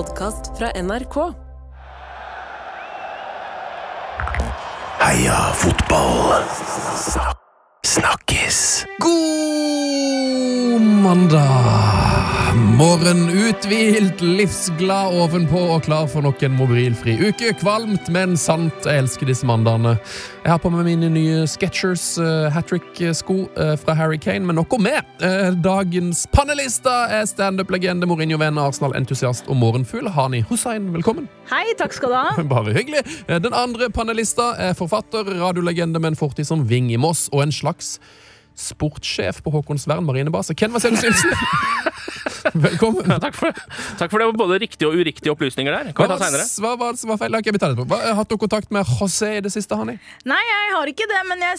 podkast fra NRK. Heia fotball. Snakkes. God mandag! Morgen uthvilt, livsglad ovenpå og klar for nok en mobilfri uke. Kvalmt, men sant. Jeg elsker disse mandagene. Jeg har på meg mine nye Sketchers uh, hat trick-sko uh, fra Harry Kane, men nok om meg. Uh, dagens panelister er standup-legende, Mourinho-venn, Arsenal-entusiast og morgenfugl. Hani Hussein, velkommen. Hei, takk skal du ha. Bare hyggelig. Den andre panelista er forfatter, radiolegende med en fortid som Ving i Moss, og en slags sportssjef på Håkonsvern marinebase. Ken Vasenius Nilsen. Velkommen. Ja, takk, for, takk for det. Både riktige og uriktige opplysninger der. Kan vi Hva hva var det som var feil? Okay, vi tar det på. Hva, har du kontakt med José i det siste, Hanni? Nei, jeg har ikke det, men jeg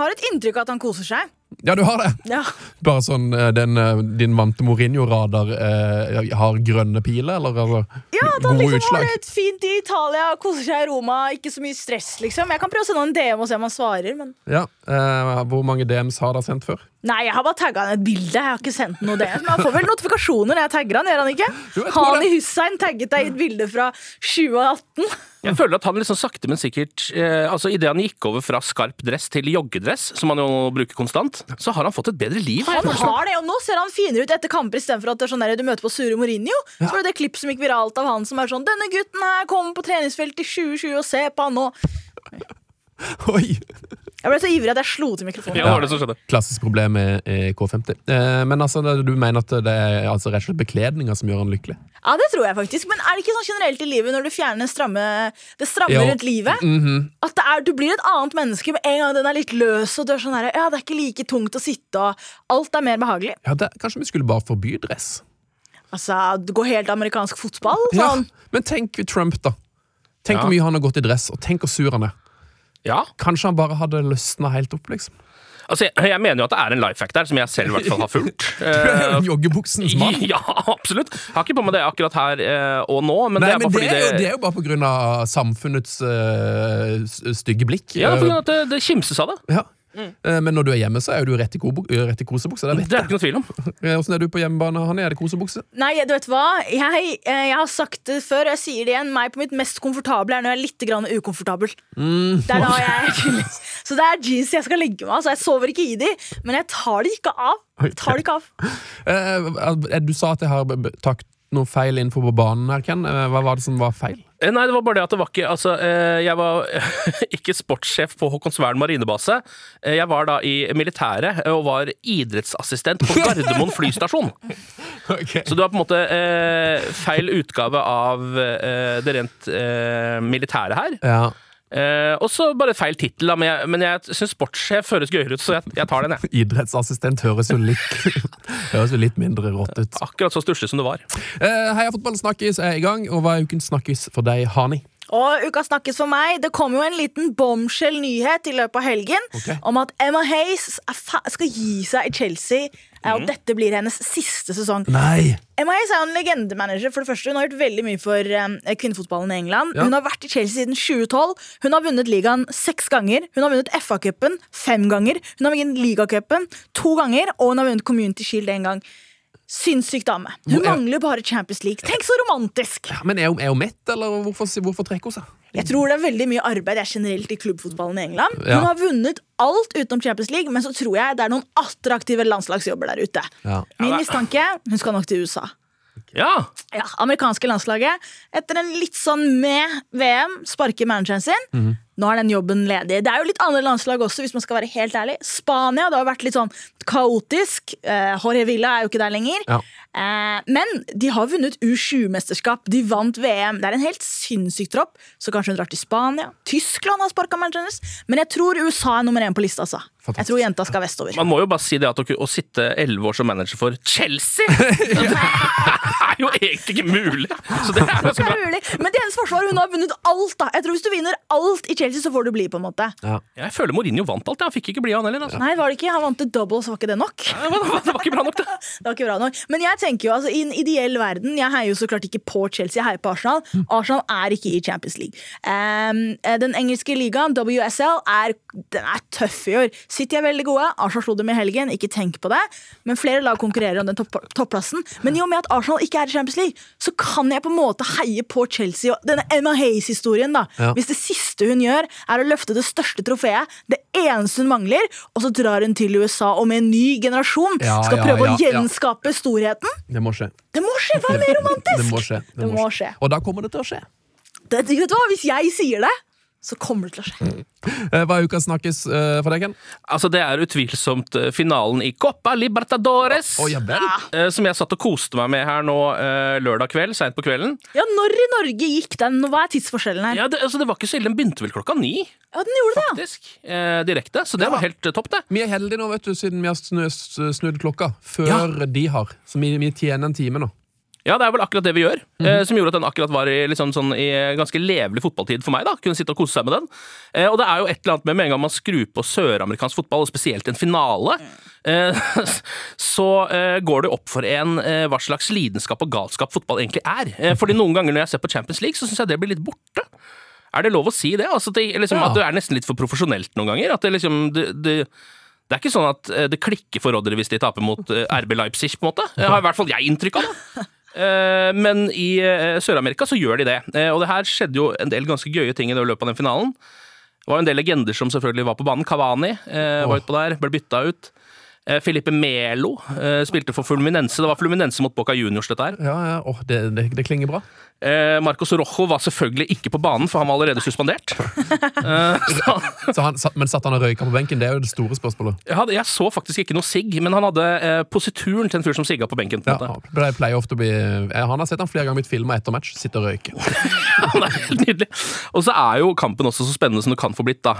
har et inntrykk av at han koser seg. Ja, du har det. Ja, Bare sånn eh, den, eh, din vante Mourinho-radar eh, har grønne piler, eller eller ja at han liksom utslag? har det fint i Italia, koser seg i Roma, ikke så mye stress, liksom. Jeg kan prøve å sende en DM og se om han svarer, men Ja, eh, Hvor mange DMs har dere sendt før? Nei, jeg har bare tagga han et bilde. Jeg har ikke sendt noe det. Men han får vel notifikasjoner når jeg tagger han, gjør han ikke? Jo, tror Hani Hussein tagget deg i et bilde fra 2018. Jeg føler at han liksom sakte, men sikkert eh, Altså Idet han gikk over fra skarp dress til joggedress, som han jo bruker konstant, så har han fått et bedre liv. Han har det, og Nå ser han finere ut etter kamper istedenfor at det er sånn der, du møter på sure Mourinho. Så var det det klipp som gikk viralt av han som er sånn 'Denne gutten her kommer på treningsfeltet i 2020, og se på han nå'. Oi! Jeg ble så ivrig at jeg slo til mikrofonen. Ja, det var det som skjedde. Klassisk problem med eh, K50. Eh, men altså, du mener at det er altså, rett og slett bekledninga som gjør han lykkelig? Ja, det tror jeg faktisk. Men er det ikke sånn generelt i livet når du fjerner stramme, det stramme Jo. rundt livet? Mhm. At det er, du blir et annet menneske med en gang den er litt løs, og du er sånn her, ja, det er ikke like tungt å sitte, og alt er mer behagelig. Ja, det, Kanskje vi skulle bare forby dress? Altså, gå helt amerikansk fotball. Ja, Sånn. Men tenk Trump, da. Tenk Ja. hvor mye han har gått i dress, og tenk hvor sur han er. Ja, Kanskje han bare hadde løsna helt opp, liksom. altså jeg, jeg mener jo at det er en life hack der, som jeg selv i hvert fall har fulgt. Du er jo Eh, joggebuksens mann. ja, absolutt. Jeg har ikke på meg det akkurat her eh, og nå, men Nei, det er men det er, jo, det, det er jo bare på grunn av samfunnets uh, stygge blikk. ja, for at det, det kimses av det. Ja. Eh, Men når du er hjemme, så er du rett i, kobo- eh, rett i kosebukse. Det vet Det er ikke noe tvil om. Åssen er du på hjemmebane, Hanne? Er det kosebukse? Nei, du vet hva? Jeg, eh, jeg har sagt det før, og jeg sier det igjen. Meg på mitt mest komfortable er når jeg er litt grann ukomfortabel. Det er da jeg. Så det er jeans jeg skal legge meg av. Så jeg sover ikke i de, men jeg tar de ikke av. Jeg tar de ikke av. Eh, Du sa at jeg har tatt noe feil info på banen her, Ken. Hva var det som var feil? Eh, Nei, det var bare det at det var ikke Altså, eh, jeg var ikke sportssjef på Håkonsvern marinebase. Eh, Jeg var da i militæret og var idrettsassistent på Gardermoen flystasjon. Så du har på en måte eh, feil utgave av eh, det rent eh, militære her. Ja. Eh, og så bare feil tittel. Men jeg, men jeg syns sportssjef høres gøyere ut, så jeg, jeg tar den, jeg. Idrettsassistent høres jo litt Høres jo litt mindre rått ut. Akkurat så stusslig som det var. Eh, Heia fotball snakkes er i gang, og hva er ukens snakkes for deg, Hani? Og uka snakkes for meg. Det kom jo en liten bombshell-nyhet i løpet av helgen okay. om at Emma Hayes skal gi seg i Chelsea, eh, og dette blir hennes siste sesong. Nei! Emma Hayes er en legendemanager. for det første Hun har gjort veldig mye for eh, kvinnefotballen i England. Ja. Hun har vært i Chelsea siden 2012. Hun har vunnet ligaen seks ganger. Hun har vunnet FA-cupen fem ganger. Hun har vunnet ligacupen to ganger, og hun har vunnet Community Shield én gang. Sinnssyk dame. Hun er- mangler bare Champions League. Tenk så romantisk! Ja, men er hun, er hun mett, eller hvorfor, hvorfor trekker hun seg? Jeg tror det er veldig mye arbeid er generelt i klubbfotballen i England. Ja. Hun har vunnet alt utenom Champions League, men så tror jeg det er noen attraktive landslagsjobber der ute. Ja. Min mistanke hun skal nok til USA. Ja! Ja, Amerikanske landslaget. Etter en litt sånn med VM sparker manageren sin. Mhm. Nå er den jobben ledig. Det er jo litt andre landslag også, hvis man skal være helt ærlig. Spania det har vært litt sånn kaotisk. Eh, Jorge Villa er jo ikke der lenger. Ja. Eh, men de har vunnet U20-mesterskap. De vant VM. Det er en helt sinnssyk tropp. Så kanskje hun drar til Spania. Tyskland har sparka manageren hennes. Men jeg tror USA er nummer én på lista. Altså. Fantastisk. Jeg tror jenta skal vestover. Man må jo bare si det at å, å sitte elleve år som manager for Chelsea er jo egentlig ikke mulig! Så det er ganske bra. mulig. Men til hennes forsvar, hun har vunnet alt. da Jeg tror Hvis du vinner alt i Chelsea, så får du bli. på en måte Jeg føler Mourinho vant alt. ja. Han fikk ikke bli han heller. Altså. Nei, var det ikke? Han vant til double, så var ikke det nok. Det var, det var ikke bra nok, det. Det var ikke bra nok Men jeg tenker jo, altså i en ideell verden Jeg heier jo så klart ikke på Chelsea, jeg heier på Arsenal. Arsenal er ikke i Champions League. Um, den engelske ligaen, WSL, er, den er tøff i år. City er veldig gode. Arsenal slo dem i helgen, ikke tenk på det. Men flere lag konkurrerer om den topp, topplassen. Men i og med at Arsenal ikke er i Champions League, så kan jeg på en måte heie på Chelsea. Og denne Emma Hayes-historien, da. Ja. Hvis det siste hun gjør, er å løfte det største trofeet, det eneste hun mangler, og så drar hun til USA og med en ny generasjon Ja, skal ja, prøve å gjenskape storheten. Det må skje. Det må skje! Hva er mer romantisk? Det må skje. Det må skje. Og da kommer det til å skje. Det, vet du hva? Hvis jeg sier det, så kommer det til å skje. Eh, Hva er ukas snakkes eh, for deg, Ken? Altså, det er utvilsomt eh, finalen i Copa Libertadores. Oh, ja eh, Som jeg satt og koste meg med her nå lørdag kveld, seint på kvelden. Ja, Når i Norge gikk den? Hva er tidsforskjellen her? Ja, det, altså, det var ikke så ille, Den begynte vel klokka ni, Ja, den gjorde det, ja. faktisk. Direkte. Så det Ja. var helt topp, det. Vi er heldige nå, vet du, siden vi har snu, snudd klokka før de har. Så vi, vi tjener en time nå. Ja, det er vel akkurat det vi gjør. eh, som gjorde at den akkurat var i liksom sånn, i ganske levelig fotballtid for meg. da, Kunne sitte og kose seg med den. Eh, og det er jo et eller annet med med en gang man skrur på søramerikansk fotball, og spesielt en finale, eh, så går det opp for en hva slags lidenskap og galskap fotball egentlig er. Eh, fordi noen ganger når jeg ser på Champions League, så syns jeg det blir litt borte. Er det lov å si det? Altså, det liksom, Ja. At det er nesten litt for profesjonelt noen ganger? At det liksom det, det, det er ikke sånn at det klikker for Rodry hvis de taper mot RB Leipzig, på en måte. Det har i hvert fall jeg inntrykk av. det. Eh, Men i eh, Sør-Amerika så gjør de det. Eh, Og det her skjedde jo en del ganske gøye ting i løpet av den finalen. Det var en del legender som selvfølgelig var på banen. Cavani eh, var utpå der, ble bytta ut. Eh, Felipe Melo eh, spilte for Fluminense. Det var Fluminense mot Boca Juniors, dette her. Ja, ja, Oh, det, det, det klinger bra. Eh, Marcos Rojo var selvfølgelig ikke på banen, for han var allerede suspendert. Så, Så han, men satt han og røyka på benken? Det er jo det store spørsmålet. jeg, jeg så faktisk ikke noe sigg, men han hadde posituren til en fyr som sigga på benken. på Ja, det pleier ofte å bli Han har sett han flere ganger blitt filma etter match. Sitte og røyke. nydelig. Og så er jo kampen også så spennende som det kan få blitt. da.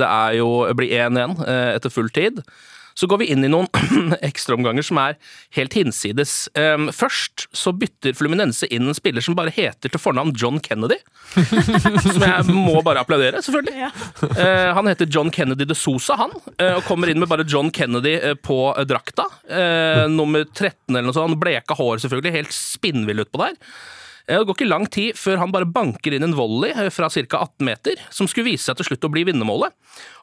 Det er jo blir 1-1 eh, etter full tid. Så går vi inn i noen ekstraomganger som er helt hinsides. Um, først så bytter Fluminense inn en spiller som bare heter til fornavn John Kennedy. som jeg må bare applaudere, selvfølgelig. Ja. Eh, han heter John Kennedy de Sosa, han. eh, og kommer inn med bare John Kennedy eh, på drakta. Nummer 13 eller noe sånt. Bleka hår, selvfølgelig. Helt spinnvill utpå der. Eh, Det går ikke lang tid før han bare banker inn en volley eh, fra ca. 18 meter, som skulle vise seg til slutt å bli vinnermålet.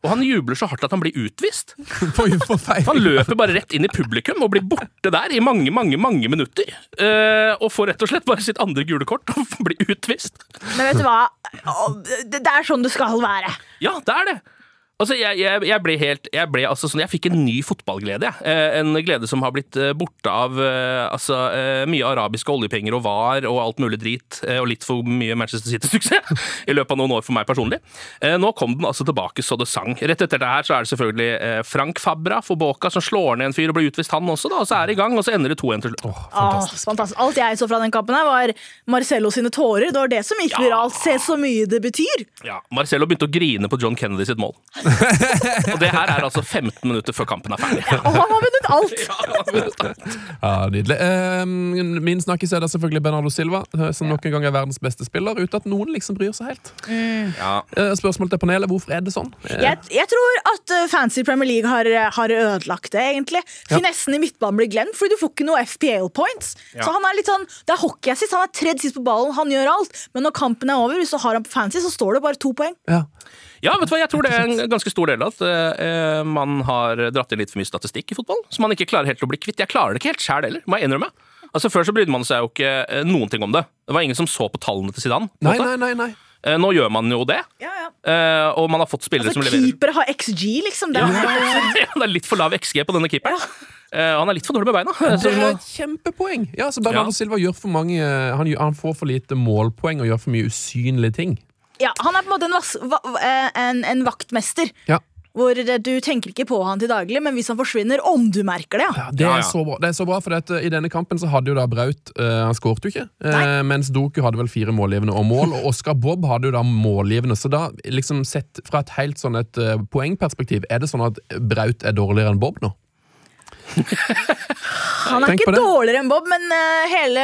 Og han jubler så hardt at han blir utvist. Han løper bare rett inn i publikum og blir borte der i mange, mange mange minutter. Eh, og får rett og slett bare sitt andre gule kort og blir utvist. Men vet du hva? Det det er sånn det skal være. Ja, det er det. Altså, jeg, jeg, jeg ble helt Jeg ble altså sånn Jeg fikk en ny fotballglede, jeg. Eh, en glede som har blitt eh, borte av eh, altså, eh, mye arabiske oljepenger og var og alt mulig drit, og litt for mye Manchester City-suksess i løpet av noen år for meg personlig. Eh, nå kom den altså tilbake så det sang. Rett etter det her så er det selvfølgelig Frank Fabra for Boca som slår ned en fyr og blir utvist, han også, da. Og så er det i gang, og så ender det 2-1 til slutt. Fantastisk. fantastisk. Alt jeg så fra den kampen, her var Marcello sine tårer. Det var det som gikk Ja. viralt. Se så mye det betyr. Ja, Marcello begynte å grine på John Kennedy sitt mål. og det her er altså 15 minutter før kampen er ferdig. Og han har vunnet alt. Ja, Nydelig. Eh, min snakkis er da selvfølgelig Bernardo Silva, eh, som nok en gang er verdens beste spiller, uten at noen liksom bryr seg helt. Ja. Eh, spørsmål til panelet, hvorfor er det sånn? Eh, Jeg, jeg tror at fancy Premier League har, har ødelagt det, egentlig. Ja. Finessen i midtbanen blir glemt, fordi du får ikke noe FPL points. Ja. Så han er litt sånn, Det er hockey sist han er tredd sist på ballen, han gjør alt. Men når kampen er over, hvis du har han på fancy, så står det bare to poeng. ja. Ja, vet du hva, jeg tror det er en ganske stor del av at eh, man har dratt inn litt for mye statistikk i fotball, som man ikke klarer helt å bli kvitt. Jeg klarer det ikke helt sjæl heller, må jeg innrømme. Altså Før så brydde man seg jo ikke eh, noen ting om det. Det var ingen som så på tallene til Zidane. Nei, nei, nei. nei. Eh, nå gjør man jo det, Ja, ja. eh, og man har fått spillere Altså, som leverer. Keepere har XG, liksom. Det er, Ja, det er litt for lav XG på denne keeperen. Eh, han er litt for dårlig med beina. Det er et kjempepoeng! Ja, så Bernardo Ja. Silva gjør for mange han, han får for lite målpoeng og gjør for mye usynlige ting. Ja, han er på en måte en, vas, va, eh, en, en vaktmester. Ja, Hvor eh, du tenker ikke på han til daglig, men hvis han forsvinner, om du merker det. ja. ja, det, Ja, er. Så bra. det er så bra, for at, eh, i denne kampen så hadde jo da Braut eh, Han skårte jo ikke, eh, mens Doku hadde vel fire målgivende og mål. Og Oscar Bob hadde jo da målgivende, så da liksom sett fra et helt sånn et eh, poengperspektiv, er det sånn at Braut er dårligere enn Bob nå? Han er Tenk ikke dårligere enn Bob, men eh, hele,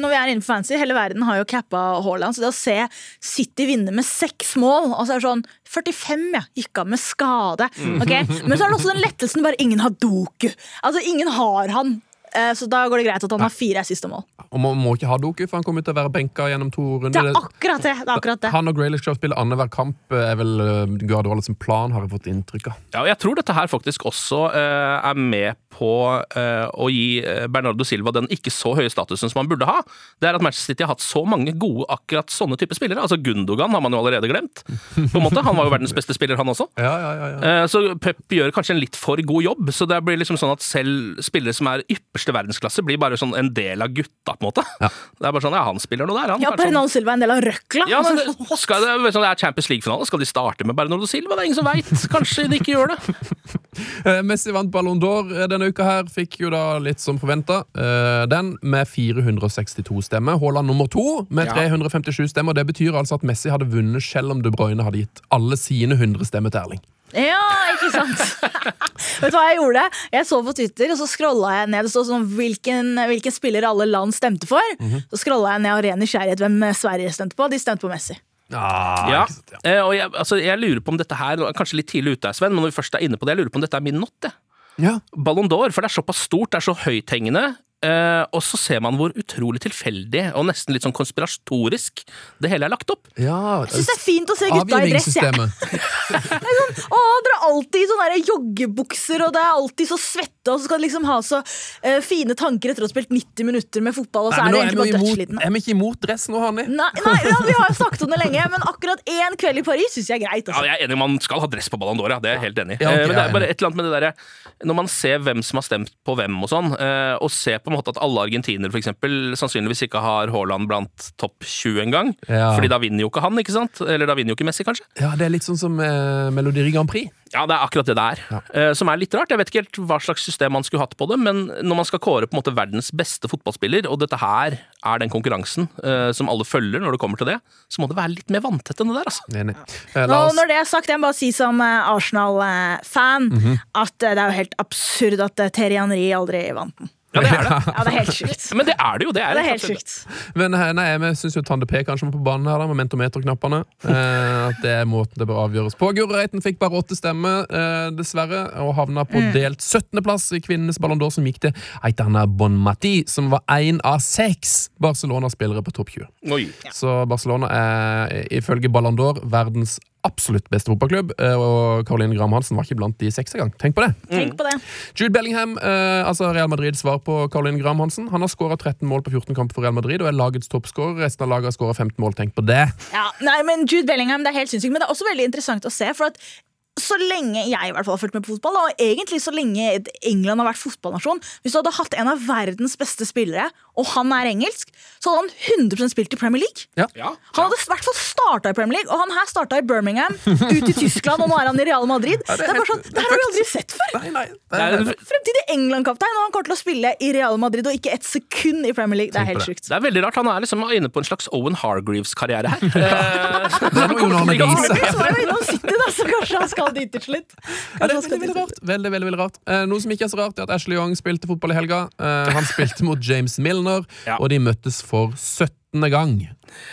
når vi er innenfor fancy, hele verden har jo cappa Haaland. Så det å se City vinne med seks mål Og så er det sånn 45, ja. Gikk av med skade. Okay? Men så er det også den lettelsen bare ingen har Doku. Altså, ingen har han. Eh, Så da går det greit at han har fire siste mål. Og man må ikke ha Doku, for han kommer til å være benka gjennom to Det runder. er akkurat det! det, er akkurat det. Han og Graylish skal spille annenhver kamp, er vel eh, Guardiola sin plan, har jeg fått inntrykk av. Ja, og jeg tror dette her faktisk også uh, er med på uh, å gi Bernardo Silva den ikke så høye statusen som han burde ha. Det er at Manchester City har hatt så mange gode akkurat sånne type spillere. Altså Gundogan har man jo allerede glemt. På en måte, Han var jo verdens beste spiller, han også. Ja, ja, ja, ja. Eh, Så Pep gjør kanskje en litt for god jobb. Så det blir liksom sånn at selv spillere som er ypperste verdensklasse, blir bare sånn en del av gutta, på en måte. Ja. Det er bare sånn, ja, han spiller noe der, han. Ja, Bernardo sånn- Silva er en del av røkla. ja, men det, skal det, sånn, er Champions League-finale. Skal de starte med Bernardo Silva? Det er ingen som veit. Kanskje de ikke gjør det. Eh, Messi vant Ballon d'Or eh, denne uka her, fikk jo da litt som forventa. Den med 462 stemmer. Haaland nummer to med Ja. 357 stemmer. Det betyr altså at Messi hadde vunnet selv om De Bruyne hadde gitt alle sine 100 stemmer til Erling. Ja, ikke sant? Vet du hva jeg gjorde? Jeg så på Twitter, og så scrolla jeg ned. Det stod sånn hvilken, hvilken spiller alle land stemte for. Så scrolla jeg ned av ren nysgjerrighet hvem Sverige stemte på. De stemte på Messi. Ja, eh, og jeg, altså, jeg lurer på om dette her Kanskje litt tidlig ute, Sven, men når vi først er inne på det, jeg lurer på om dette er min not. Ja. Ballon d'Or, for det er såpass stort, det er så høythengende. Eh, og så ser man hvor utrolig tilfeldig og nesten litt sånn konspiratorisk det hele er lagt opp. ja Jeg syns det er fint å se gutta i dress. jeg. Avgivningssystemet. Å, dere er alltid i sånne der joggebukser, og det er alltid så svette, og så skal de liksom ha så uh, fine tanker etter å ha spilt 90 minutter med fotball, og så Nei, er nå de er, egentlig bare imot, dødsslitne. er vi ikke imot dress nå, Hanni? Nei, nei ja, vi har jo snakket om det lenge, men akkurat én kveld i Paris syns jeg er greit. Ja, Altså. jeg er enig, Man skal ha dress på Ballon d'Or, ja. Det er jeg helt enig i. Ja, okay, uh, men det er bare et eller annet med det derre Når man ser hvem som har stemt på hvem, og sånn, og ser på en måte at alle argentinere for eksempel, sannsynligvis ikke har Haaland blant topp 20 engang, Ja. Fordi da vinner jo ikke han, ikke sant? Eller da vinner jo ikke Messi, kanskje. Ja, det er litt sånn som eh, Melodi Grand Prix. Ja, det er akkurat det det er. Eh, som er litt rart. Jeg vet ikke helt hva slags system man skulle hatt på det, men når man skal kåre på en måte verdens beste fotballspiller, og dette her er den konkurransen eh, som alle følger når det kommer til det, så må det være litt mer vanntett enn det der, altså. Enig. Eh, Nå, når det er sagt, jeg må bare si som eh, Arsenal-fan at eh, det er jo helt absurd at Terje Henry aldri vant den. Ja, det er det. Ja, det er helt sjukt. Men det er det jo. Det er, Det er helt sjukt. men eh, nei, vi syns jo Tande P kanskje må på banen her, da, med mentometerknappene. Eh, at det er måten det bør avgjøres på. Guro Reiten fikk bare åtte stemmer, eh, dessverre, og havna på delt 17.-plass i kvinnenes Ballon d'Or, som gikk til Aitana Bonmati, som var én av seks Barcelona-spillere på topp 20. Oi. Så Barcelona er ifølge Ballon d'Or verdens absolutt beste fotballklubb, eh, og Caroline Graham Hansen var ikke blant de seks engang. Tenk på det! Tenk på det. Jude Bellingham, eh, altså Real Madrid svar på Caroline Graham Hansen. Han har skåra 13 mål på 14 kamper for Real Madrid og er lagets toppskårer. Resten av laget har skåra 15 mål. Tenk på det! Ja, nei, men Jude Bellingham, det er helt sinnssykt, men det er også veldig interessant å se. For at så lenge jeg i hvert fall har fulgt med på fotball, og egentlig så lenge England har vært fotballnasjon Hvis du hadde hatt en av verdens beste spillere, og han er engelsk, så hadde han 100% spilt i Premier League. Ja. Han hadde i hvert fall starta i Premier League, og han her starta i Birmingham, ut i Tyskland, og nå er han i Real Madrid. Ja, det, det er er bare helt- sånn, det er det her har vi aldri sett før! Nei, nei, Det er, Fremtidig England-kaptein, og han kommer til å spille i Real Madrid og ikke et sekund i Premier League. Det er helt sjukt. det er veldig rart. Han er liksom inne på en slags Owen Hargreaves-karriere her. Jo. Så var jeg innom City, da, så kanskje han skal dit til slutt. Det er veldig, veldig rart. Veldig, veldig, veldig rart. Eh, noe som ikke er så rart, er at Ashley Young spilte fotball i helga. Uh, han spilte mot James Milner, Ja. og de møttes for 17. gang.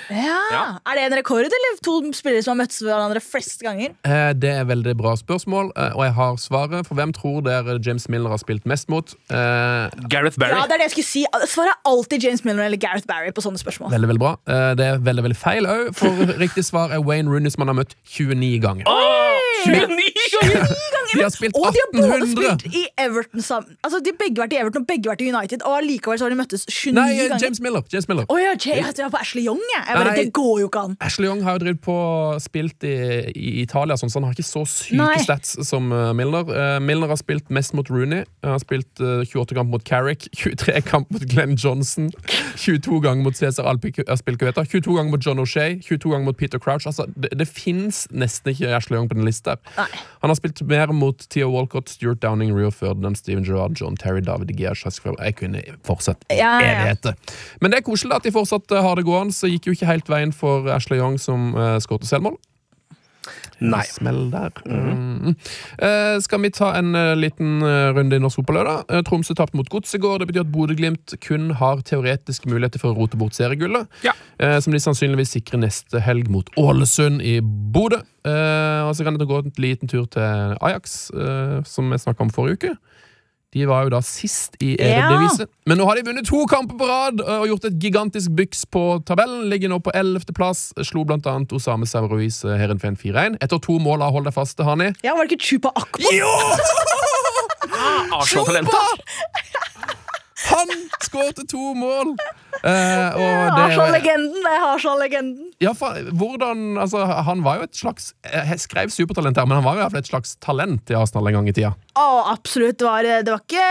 Ja. Ja. Er det en rekord, eller to spillere som har møttes hverandre flest ganger? Eh, det er veldig bra spørsmål, eh, og jeg har svaret. For hvem tror dere James Miller har spilt mest mot? Eh, Gareth Barry. Ja, det er det jeg skulle si. Svaret er alltid James Miller eller Gareth Barry på sånne spørsmål. veldig, veldig bra. Eh, det er veldig, veldig feil òg, for riktig svar er Wayne Rooney, som han har møtt 29 ganger. Åh, 29 ganger! De har spilt Og de har både spilt i Everton sammen. Altså, De har begge vært i Everton og begge vært i United, og allikevel så har de møttes 29 Nei, eh, ganger. James Miller. James Miller. Oh, ja, Jay, jeg var på Ashley Young, jeg. jeg bare, Nei. det går jo ikke an. Ashley Young har jo drevet på spilt i, i Italia, sånn, så han har ikke så syke Nei. stats som uh, Milner. Uh, Milner har spilt mest mot Rooney. Han har spilt eh, 28 kamp mot Carrick, 23 kamp mot Glenn Johnson, 22 ganger mot Cæsar Aspilcueta, 22 ganger mot John O'Shay, 22 ganger mot Peter Crouch. Altså, det, det fins nesten ikke Ashley Young på den lista. Nei. Han har spilt mer mot Theo Walcott, Stuart Downing, Rio Ferdinand, Steven Gerrard, John Terry, David Gea, Jacques Jeg kunne fortsatt ja. evigheter. Men det er koselig at de fortsatt eh, har det gående. Så gikk jo ikke helt veien for Ashley Young, som uh, skåret selvmål. Nei. Smell der. Mm. Uh, skal vi ta en uh, liten uh, runde i norsk fotball? da? Eh, Tromsø tapte mot Godset i går. Det betyr at Bodø-Glimt kun har teoretiske muligheter for å rote bort seriegullet. Ja. eh, som de sannsynligvis sikrer neste helg mot Ålesund i Bodø. Eh, og så kan det gå en liten tur til Ajax, som vi snakka om forrige uke. De var jo da sist i Eredivisie. Men nå har de vunnet to kamper på rad og gjort et gigantisk byks på tabellen. Ligger nå på 11. plass. Slo blant annet Osame Sauruiz Herenfen 4-1. Etter to mål av Hold deg faste, Hani. Ja, Var det ikke Chupa Akpo? Jo! Arsenal-talentet. Han skårte to mål! Eh, og det, Arsenal-legenden. Det er Arsenal-legenden. ja, fa- hvordan, altså, han var jo et slags Jeg skrev supertalent her, men han var jo i hvert fall et slags talent i Arsenal en gang i tida. Å, absolutt. Det var, det, var ikke,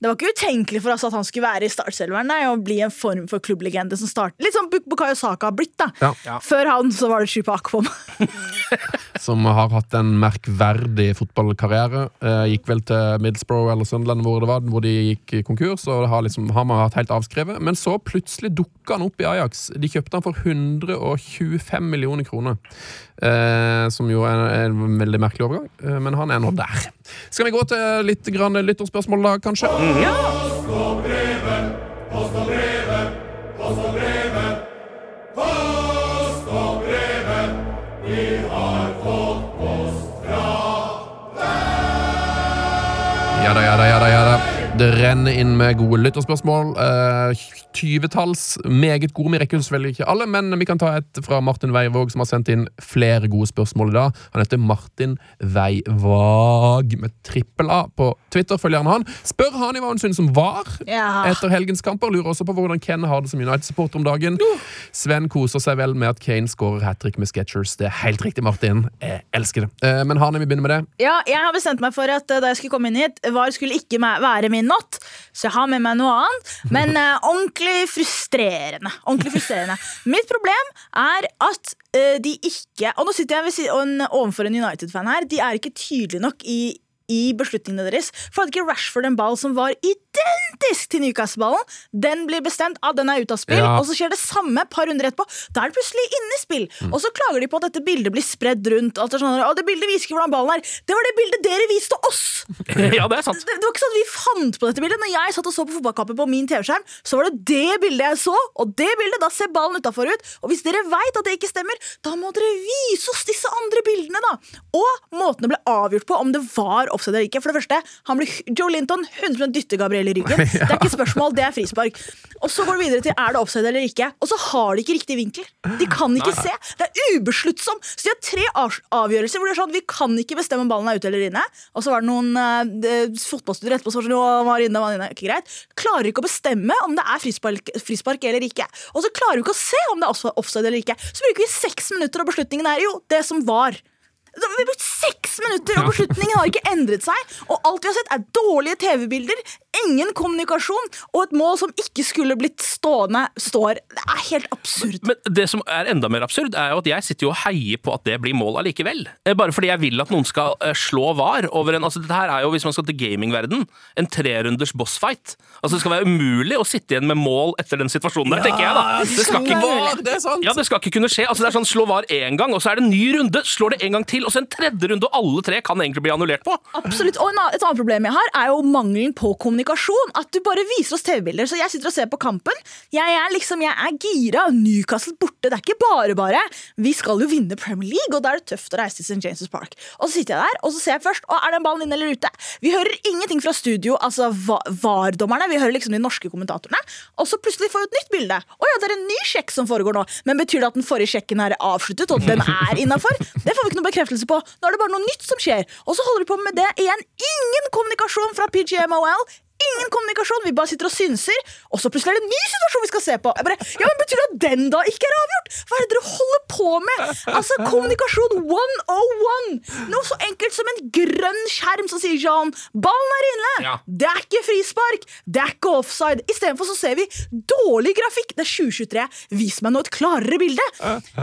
det var ikke utenkelig for oss at han skulle være i startselveren nei, og bli en form for klubblegende som starter. Litt sånn Buk- Bukayo Saka har blitt, da. Ja. Ja. Før han så var det Chupa Akpom. Som har hatt en merkverdig fotballkarriere. Eh, gikk vel til Middlesbrough eller Sunderland, hvor det var, hvor de gikk konkurs. Og har liksom, han har hatt helt avskrevet. Men så plutselig dukka han opp i Ajax. De kjøpte han for 125 millioner kroner. Eh, som jo er en veldig merkelig overgang, eh, men han er nå der. Skal vi gå til litt grann lytterspørsmål, da, kanskje? Ja da, ja da, ja da, ja da. Det renner inn med gode lytterspørsmål. Tyvetalls. Uh, Meget gode. Vi rekker selvfølgelig ikke alle, men vi kan ta et fra Martin Veivåg, som har sendt inn flere gode spørsmål i dag. Han heter Martin Veivåg med trippel A på Twitter. Følg gjerne han. Spør han i hva han synes om VAR Ja. etter helgens kamper. Lurer også på hvordan Ken har det som United-supporter om dagen. Sven koser seg vel med at Kane skårer hat trick med Sketchers. Det er helt riktig, Martin. Jeg elsker det. Uh, men Hani, vi begynner med det. Ja, jeg har bestemt meg for at uh, da jeg skulle komme inn hit, VAR skulle ikke være min natt. Så jeg har med meg noe annet. Men uh, ordentlig frustrerende. Ordentlig frustrerende. Mitt problem er at uh, de ikke Og nå sitter jeg ved overfor en United-fan her. De er ikke tydelige nok i i beslutningene deres. For hadde ikke Rashford en ball som var identisk til Newcastle-ballen, den blir bestemt, at den er ute av spill, Ja. og så skjer det samme et par runder etterpå. Da er det plutselig inne i spill. Og så klager de på at dette bildet blir spredd rundt. At det, sånn, «Å, det bildet viser ikke hvordan ballen er. Det var det bildet dere viste oss! Ja, det er sant. Det, det var ikke sånn at vi fant på dette bildet. Når jeg satt og så på fotballkampen på min TV-skjerm, så var det det bildet jeg så, og det bildet, da ser ballen utafor ut. Og hvis dere veit at det ikke stemmer, da må dere vise oss disse andre bildene, da. Og måten det ble avgjort på, om det var offside eller ikke. For det første, han ble, Joe Linton 100% dytter Gabriel i ryggen. Det er ikke spørsmål, det er frispark. Og så går det videre til er det offside eller ikke. Og så har de ikke riktig vinkel. De kan ikke se. Det er ubesluttsom. Så de har tre avgjørelser hvor det er sånn vi kan ikke bestemme om ballen er ute eller inne. Og så var det noen uh, fotballstudier etterpå som var sånn, han var inne, han var inne. Ikke greit. Klarer ikke å bestemme om det er frispark, frispark eller ikke. Og så klarer vi ikke å se om det er offside eller ikke. Så bruker vi seks minutter, og beslutningen er jo det som var. Vi har brukt seks minutter, og beslutningen har ikke endret seg. Og alt vi har sett, er dårlige TV-bilder, ingen kommunikasjon, og et mål som ikke skulle blitt stående, står. Det er helt absurd. Men det som er enda mer absurd, er jo at jeg sitter jo og heier på at det blir mål allikevel. Eh, Bare fordi jeg vil at noen skal eh, slå var over en Altså, dette her er jo, hvis man skal til gamingverden, en trerunders bossfight. Altså, det skal være umulig å sitte igjen med mål etter den situasjonen der, tenker jeg, da. Det skal ikke det sant? ja, det skal ikke kunne skje. Altså, det er sånn Slå var én gang, og så er det en ny runde. Slår det en gang til, og så en tredje runde, og alle tre kan egentlig bli annullert på. Absolutt. Og et annet problem jeg har, er jo mangelen på kommunikasjon. At du bare viser oss TV-bilder. Så jeg sitter og ser på kampen. Jeg er liksom, jeg er gira. Newcastle borte. Det er ikke bare bare. Vi skal jo vinne Premier League, og da er det tøft å reise til St. James' Park. Og så sitter jeg der, og så ser jeg først å, er den ballen inne eller ute. Vi hører ingenting fra studio, altså va- VAR-dommerne. Vi hører liksom de norske kommentatorene. Og så plutselig får vi et nytt bilde. Å ja, det er en ny sjekk som foregår nå. Men betyr det at den forrige sjekken er avsluttet, og den er innafor? Det får vi ikke noe bekreftelse på. Nå er det bare noe nytt som skjer. Og så holder de på med det igjen. Ingen kommunikasjon fra PGMOL. Ingen kommunikasjon, vi bare sitter og synser. Og så plutselig er det en ny situasjon vi skal se på. Jeg bare, ja, men Betyr det at den da ikke er avgjort? Hva er det dere holder på med? Altså, Kommunikasjon 101! Noe så enkelt som en grønn skjerm som sier sånn Ballen er inne! Ja. Det er ikke frispark! Det er ikke offside! Istedenfor så ser vi dårlig grafikk. Det er 2023. Vis meg nå et klarere bilde!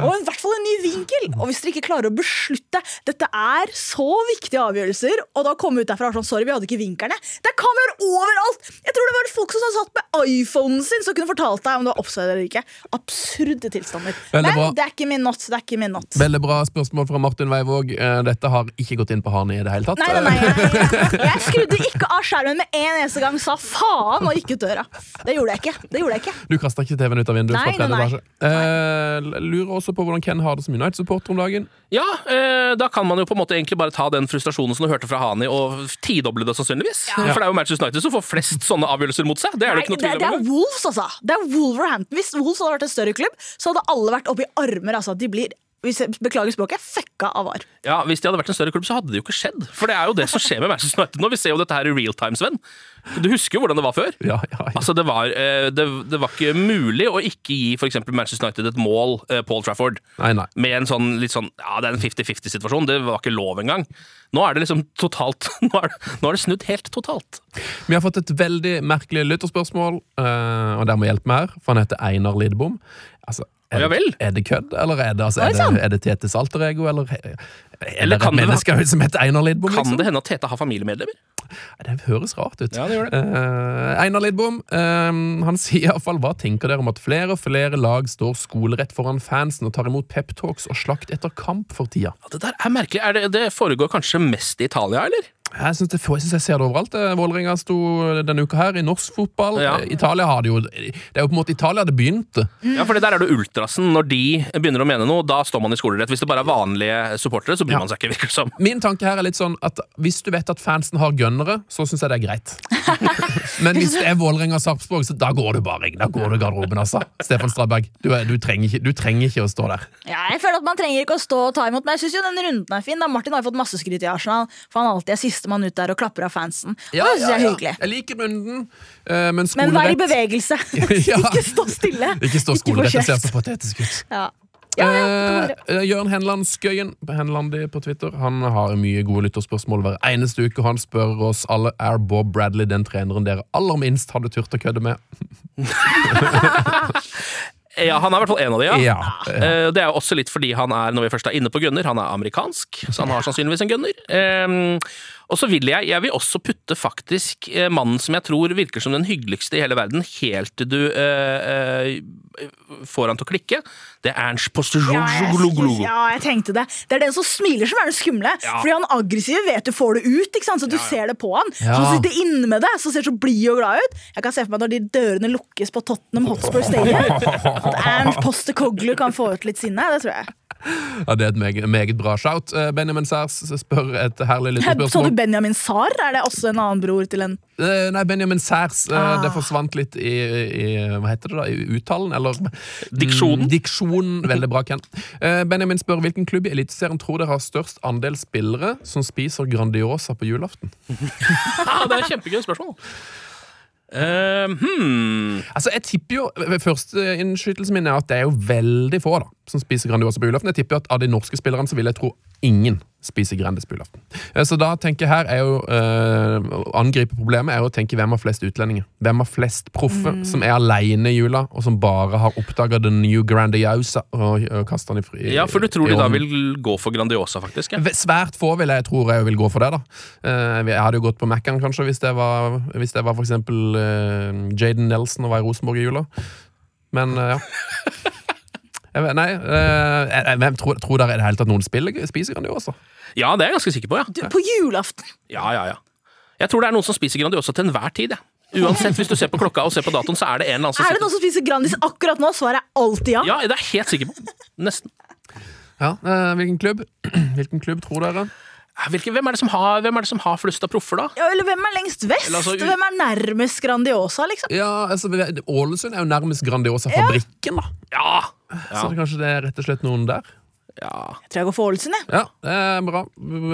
Og i hvert fall en ny vinkel. Og hvis dere ikke klarer å beslutte Dette er så viktige avgjørelser, og da komme ut derfra sånn Sorry, vi hadde ikke vinkerne. Det kan være kameraer overalt! Jeg tror det var folk som satt med iPhonen sin som kunne fortalt deg om det var offside eller ikke. Absurde tilstander. Veldig Men bra. det er ikke min not. Det er ikke min not. Veldig bra spørsmål fra Martin Weivåg. Eh, Dette har ikke gått inn på Hani i det hele tatt. Nei, nei, nei, jeg, jeg, jeg skrudde ikke av skjermen med en eneste gang, sa faen og gikk ut døra. Det gjorde jeg ikke. Det gjorde jeg ikke. Du kasta ikke TV-en ut av vinduet? Nei, nei, nei. Eh, lurer også på hvordan Ken har det som United-supporter om dagen. Ja, eh, da kan man jo på en måte egentlig bare ta den frustrasjonen som du hørte fra Hani, og tidoble det sannsynligvis. For det er jo Manchester United som får flest sånne avgjørelser mot seg. Det er det Nei, det, tvil det er. Wolves, altså. Det er Wolverhampton. Hvis Wolves hadde vært en større klubb, så hadde alle vært oppe i armer. Altså. De blir, beklager språket, fucka av VAR. Ja, Hvis de hadde vært en større klubb, så hadde det jo ikke skjedd. For det er jo det som skjer med Manchester United nå. Vi ser jo dette her i real time, Sven. Du husker jo hvordan det var før. Ja, ja, ja. Altså, det var, eh, det, det var ikke mulig å ikke gi eksempel Manchester United et mål, eh, Paul Trafford, Nei, nei. med en sånn litt sånn Ja, det er en 50-50-situasjon. Det var ikke lov engang. Nå er det liksom totalt Nå er det, nå er det snudd helt totalt. Vi har fått et veldig merkelig lytterspørsmål, eh, og der må hjelpe meg her, for han heter Einar Lidbom. Altså, er, Ja det, er det kødd, eller er det, altså, er det, er det Tete Salterego, eller er Eller kan et det menneske som Einar Lidbom? Kan Liksom? det hende at Tete har familiemedlemmer? Det høres rart ut. Ja, det gjør det. Uh, Einar Lidbom uh, han sier iallfall hva tenker dere om at flere og flere lag står skolerett foran fansen og tar imot peptalks og slakt etter kamp for tida? Ja, Det der er merkelig. Er det, det foregår kanskje mest i Italia, eller? Jeg syns jeg ser det overalt. Eh, Vålerenga sto denne uka her i norsk fotball. Ja. Eh, Italia har det jo Det er jo på en måte Italia det begynte. Ja, for der er det ultrasen. Når de begynner å mene noe, da står man i skolerett. Hvis det bare er vanlige supportere, så bryr Ja. man seg ikke, virker det som. Min tanke her er litt sånn at hvis du vet at fansen har gønnere, så syns jeg det er greit. Men hvis det er Vålerenga og Sarpsborg, så da går du bare Da går du i garderoben, altså. Stefan Straberg, du, er- du, trenger ikke, du trenger ikke å stå der. Ja, jeg føler at Man trenger ikke å stå og ta imot, men jeg syns jo den runden er fin. Da Martin har jo fått masse skryt i Arsenal, for han alltid er sistemann ut der og klapper av fansen. Og det synes jeg er hyggelig. Jeg liker runden, men men Men skolerett vær i bevegelse. Ikke stå stille. Ikke stå skolerett, det ser så patetisk ut. Ja. Ja, ja, være. Eh, Jørn Henland Skøyen Henlandi på Twitter Han har mye gode lytterspørsmål hver eneste uke. og Han spør oss alle er Bob Bradley den treneren dere aller minst hadde turt å kødde med. Ja, Han er i hvert fall en av de, ja. Ja. Eh, Det er jo også litt fordi han er når vi først er inne på gunner, han er amerikansk, så han har sannsynligvis en gunner. Eh, Og så vil jeg jeg vil også putte faktisk eh, mannen som jeg tror virker som den hyggeligste i hele verden, helt til du eh, eh, får han til å klikke. Det er Ernst Ja, Postejogloglo. ja, jeg tenkte det. Det er den som smiler som er den skumle. Ja. Fordi han aggressive vet du får det ut, ikke sant? så du ser det på han. Ja. Han sitter inne med det, så ser så blid og glad ut. Jeg kan se for meg når de dørene lukkes på Tottenham Hotspur Stadium. At Ernst Postekoglu kan få ut litt sinne. Det tror jeg. Ja, det er et meget, meget bra shout. Eh, Benjamin Sars spør et herlig lite spørsmål. Sa du. Benjamin Sar? Er det også en annen bror til en Eh, Nei, Benjamin Særs. eh, Ah. Det forsvant litt i, i Hva heter det da? I uttalen? Eller Diksjonen. Diksjonen. Veldig bra, Ken. Eh, Benjamin spør hvilken klubb i Eliteserien tror dere har størst andel spillere som spiser Grandiosa på julaften? Ja, det er et kjempegøy spørsmål. Eh, hmm. Altså, jeg tipper jo Førsteinnskytelsen Første innskytelsen min er at det er jo veldig få da som spiser Grandiosa på julaften. Jeg tipper at av de norske spillerne så vil jeg tro ingen spiser Grandis på julaften. Eh, Så da tenker jeg her er jo eh, Å angripe problemet er jo å tenke hvem har flest utlendinger. Hvem har flest proffe som er aleine i jula, og som bare har oppdaga den new Grandiosa og, og kasta den i fri. Ja, for du tror de da vil gå for Grandiosa, faktisk? Ja. Svært få vil jeg tror jeg vil gå for det. da Eh, Jeg hadde jo gått på Mækkern kanskje hvis det var Hvis det var for eksempel eh, Jaden Nelson og var i Rosenborg i jula. Men eh, ja. Jeg vet, nei, eh, jeg, jeg, tror, tror dere i det hele tatt noen spiller, spiser Grandiosa? ja, det er jeg ganske sikker på, ja. du, På julaften! Ja, ja, ja. Jeg tror det er noen som spiser Grandiosa til enhver tid, jeg. Uansett, hvis du ser på klokka og ser på datoen, så er det en eller annen som Er det noen som spiser Grandis akkurat nå? Svaret er alltid ja. Ja, det er jeg helt sikker på. Nesten. Ja, eh, Hvilken klubb Hvilken klubb tror dere? Hvilke, hvem, er det som har, hvem er det som har flust av proffer, da? Ja, eller hvem er lengst vest? Eller altså, u- hvem er nærmest Grandiosa, liksom? Ja, altså Ålesund er jo nærmest Grandiosa-fabrikken, ja. da. Ja! Så det, kanskje det er rett og slett noen der? Ja. Jeg tror jeg går for Ålesund, jeg. Ja, det er bra,